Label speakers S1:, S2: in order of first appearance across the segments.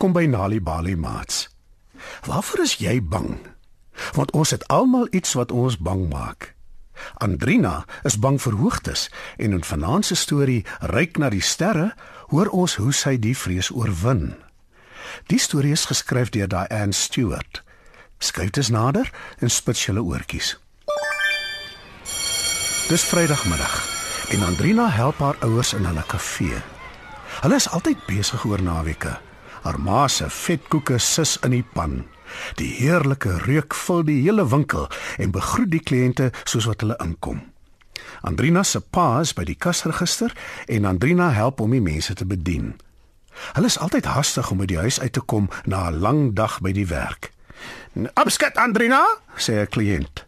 S1: Welkom by Nali Bali Mats. Waarvoor is jy bang? Want ons het almal iets wat ons bang maak. Andrina is bang vir hoogtes en in vanaand se storie Ryk na die sterre hoor ons hoe sy die vrees oorwin. Die storie is geskryf deur Diane Stewart. Skryf dit nader en spits julle oortjies. Dis Vrydagmiddag en Andrina help haar ouers in hulle kafee. Hulle is altyd besig oor naweke. Haar ma se vetkoeke sis in die pan. Die heerlike reuk vul die hele winkel en begroet die kliënte soos wat hulle inkom. Andrina se pa is by die kasregister en Andrina help om die mense te bedien. Hulle is altyd hastig om by die huis uit te kom na 'n lang dag by die werk. "Opskat Andrina," sê 'n kliënt.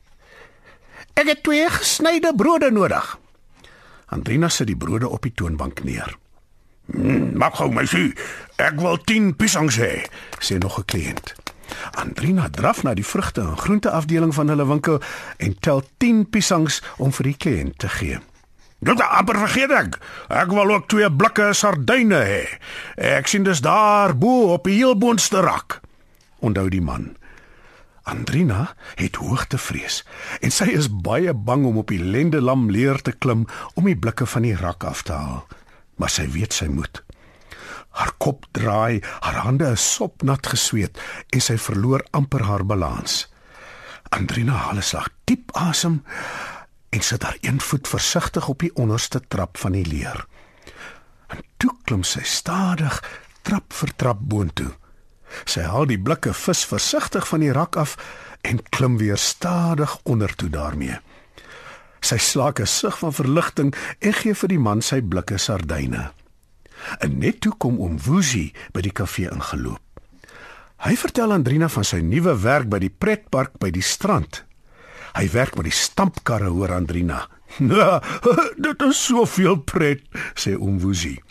S1: "Ek het twee gesnyde brode nodig." Andrina sit die brode op die toonbank neer. Mm, "Maak gou my sê, ek wil 10 piesangs hê," sê nog 'n kliënt. Andrina draf na die vrugte en groente afdeling van hulle winkel en tel 10 piesangs om vir die kliënt te gee. Dit is amper vergeet ek. Ek wil ook twee blikke sardyne hê. Ek sien dis daar bo op die heel boonste rak. Onthou die man. Andrina het hoogtevrees en sy is baie bang om op die lendelam leer te klim om die blikke van die rak af te haal. Maar sy weet sy moet. Haar kop draai, haar hande is sopnat gesweet en sy verloor amper haar balans. Andrina haal 'n slag diep asem en sit haar een voet versigtig op die onderste trap van die leer. En toe klim sy stadig trap vir trap boontoe. Sy haal die blikke vis versigtig van die rak af en klim weer stadig ondertoe daarmee. Sy slaak 'n sug van verligting en gee vir die man sy blikke sardyne. En net toe kom oom Woesie by die kafee ingeloop. Hy vertel Andrina van sy nuwe werk by die pretpark by die strand. Hy werk met die stampkarre, hoor Andrina. "Nou, dit is soveel pret," sê oom Woesie.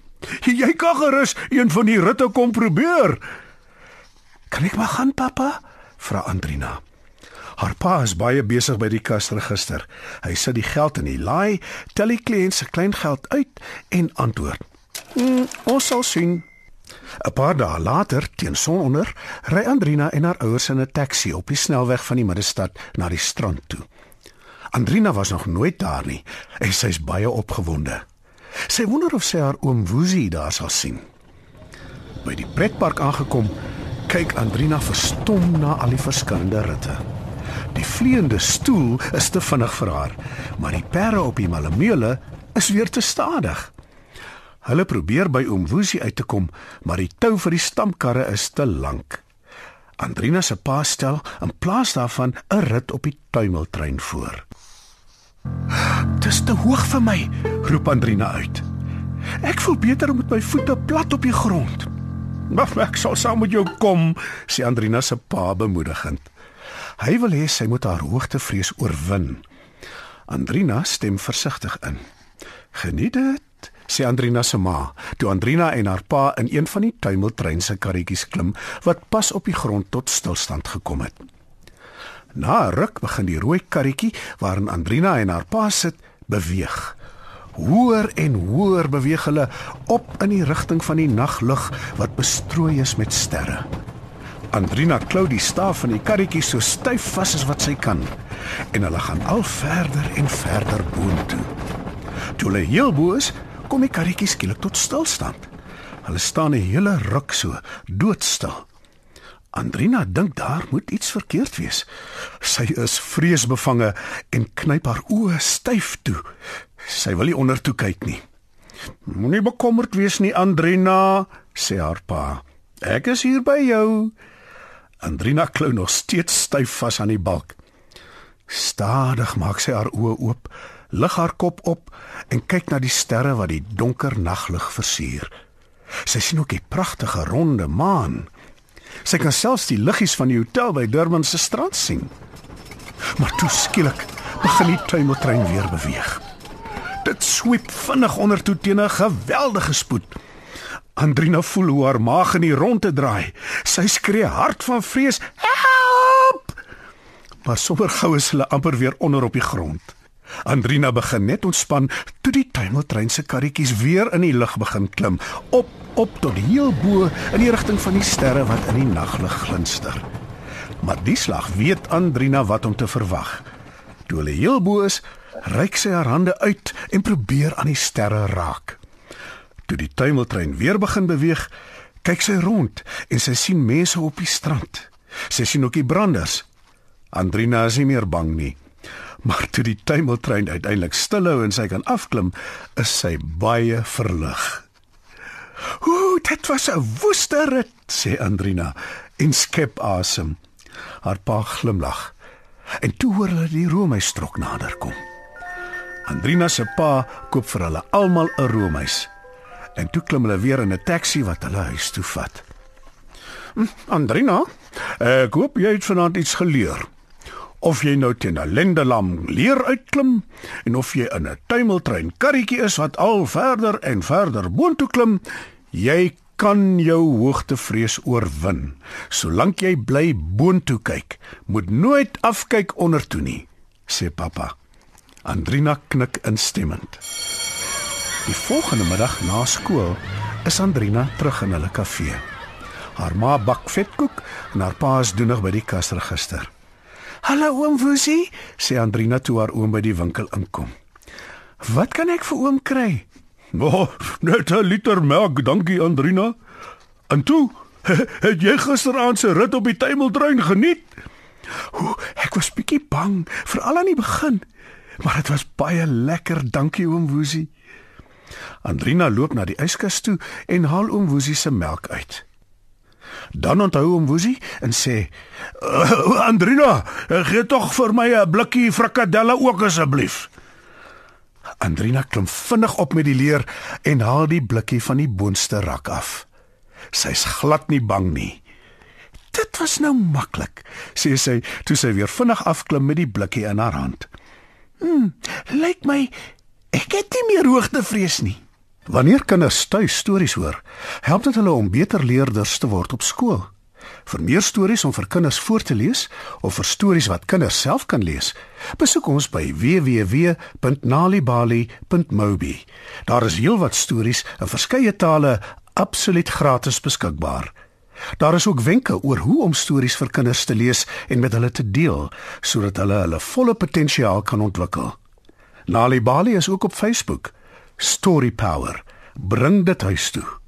S1: "Jy kan gerus een van die ritte kom probeer." "Kan ek maar gaan, pappa?" vra Andrina. Haar pa is baie besig by die kasregister. Hy sit die geld in die laai, tel die kliënt se klein geld uit en antwoord: Mm, ons sal sien. 'n Paar dae later, teen sononder, ry Andrina en haar ouers in 'n taxi op die snelweg van die middestad na die strand toe. Andrina was nog nooit daar nie en sy is baie opgewonde. Sy wonder of sy haar oom Woesie daar sal sien. By die pretpark aangekom, kyk Andrina verstom na al die verskillende ritte. Die vleiende stoel is te vinnig vir haar, maar die perde op die malameule is weer te stadig. Hulle probeer by oom Woesie uit te kom, maar die tou vir die stampkarre is te lank. Andrina se pa stel in plaas daarvan 'n rit op die tuimeltrein voor. "Dis te hoog vir my," roep Andrina uit. "Ek voel beter met my voete plat op die grond." "Wag, ek sal saam met jou kom," sê Andrina se pa bemoedigend. Hy wil hê sy moet haar hoogtevrees oorwin. Andrina stem versigtig in. "Geniet dit," sê Andrina se ma, toe Andrina en haar pa in een van die tuimeltrein se karretjies klim wat pas op die grond tot stilstand gekom het. Na 'n ruk begin die rooi karretjie waarin Andrina en haar pa sit, beweeg. Hoër en hoër beweeg hulle op in die rigting van die naglug wat bestrooi is met sterre. Andrina klou die staaf van die karretjie so styf vas as wat sy kan en hulle gaan al verder en verder boontoe. Toe hulle heel bo is, kom die karretjie skielik tot stilstand. Hulle staan 'n hele ruk so, doodstil. Andrina dink daar moet iets verkeerd wees. Sy is vreesbevange en knyp haar oë styf toe. Sy wil nie onder toe kyk nie. Moenie bekommerd wees nie, Andrina, sê haar pa. Ek is hier by jou. Andrina klou nog steeds styf vas aan die balk. Stadig maak sy haar oë oop lig haar kop op en kyk na die sterre wat die donker naglig versier. Sy sien ook die pragtige ronde maan. Sy kan selfs die liggies van die hotel by Durban se strand sien. Maar toe skielik begin die tuimeltrein weer beweeg. Dit swiep vinnig onder toe teen 'n geweldige spoed. Andrina voel hoe haar maag in die ronde draai. Sy skree hard van vrees: "Help!" Maar sommer gou is hulle amper weer onder op die grond. Andrina begin net ontspan toe die tuimeltrein se karretjies weer in die lug begin klim, op op tot heel bo in die rigting van die sterre wat in die naglig glinster. Maar die slag weet Andrina wat om te verwag. Toe hulle heel bo is, reik sy haar hande uit en probeer aan die sterre raak. Toe die tuimeltrein weer begin beweeg, kyk sy rond en sy sien mense op die strand. Sy sien ook die branders. Andrina is nie meer bang nie. Maar toe die tuimeltrein uiteindelik stilhou en sy kan afklim, is sy baie verlig. "Ooh, dit was 'n woeste rit," sê Andrina en skep asem. Haar pa glimlag. En toe hoor hulle die roomhuistrok naderkom. Andrina se pa koop vir hulle almal 'n roomhuis. En toe klim hulle weer in 'n taxi wat hulle huis toe vat. Hm, Andrina, ek hoop jy het vanaand iets geleer. Of jy nou teen 'n lendelam leer uitklim en of jy in 'n tuimeltrein karretjie is wat al verder en verder boontoe klim, jy kan jou hoogtevrees oorwin. Solank jy bly boontoe kyk, moet nooit afkyk ondertoe nie, sê pappa. Andrina knik instemmend. Die volgende middag na skool is Andrina terug in hulle kafee. Haar ma bak vetkoek en haar pa is doenig by die kasregister. "Hallo oom Woesie," sê Andrina toe haar oom by die winkel inkom. "Wat kan ek vir oom kry?" "O, oh, net 'n liter melk, dankie Andrina." "En toe, het jy gisteraand se rit op die tuimeltrein geniet?" "O, ek was bietjie bang, veral aan die begin, maar dit was baie lekker, dankie oom Woesie." Andrina loop na die yskas toe en haal oom Woesie se melk uit. Dan onthou oom Woesie en sê: uh, "Andrina, gee tog vir my 'n blikkie frikadelle ook asseblief." Andrina klim vinnig op met die leer en haal die blikkie van die boonste rak af. Sy's glad nie bang nie. Dit was nou maklik, sê sy toe sy weer vinnig afklim met die blikkie in haar hand. Hm, lyk my ek het nie meer hoogtevrees nie. Wanneer kinders tuis stories hoor, help dit hulle om beter leerders te word op skool. Vir meer stories om vir kinders voor te lees of vir stories wat kinders self kan lees, besoek ons by www.nalibali.mobi. Daar is heelwat stories in verskeie tale absoluut gratis beskikbaar. Daar is ook wenke oor hoe om stories vir kinders te lees en met hulle te deel sodat hulle hulle volle potensiaal kan ontwikkel. Nalibali is ook op Facebook. Story Power. Bring dit huis toe.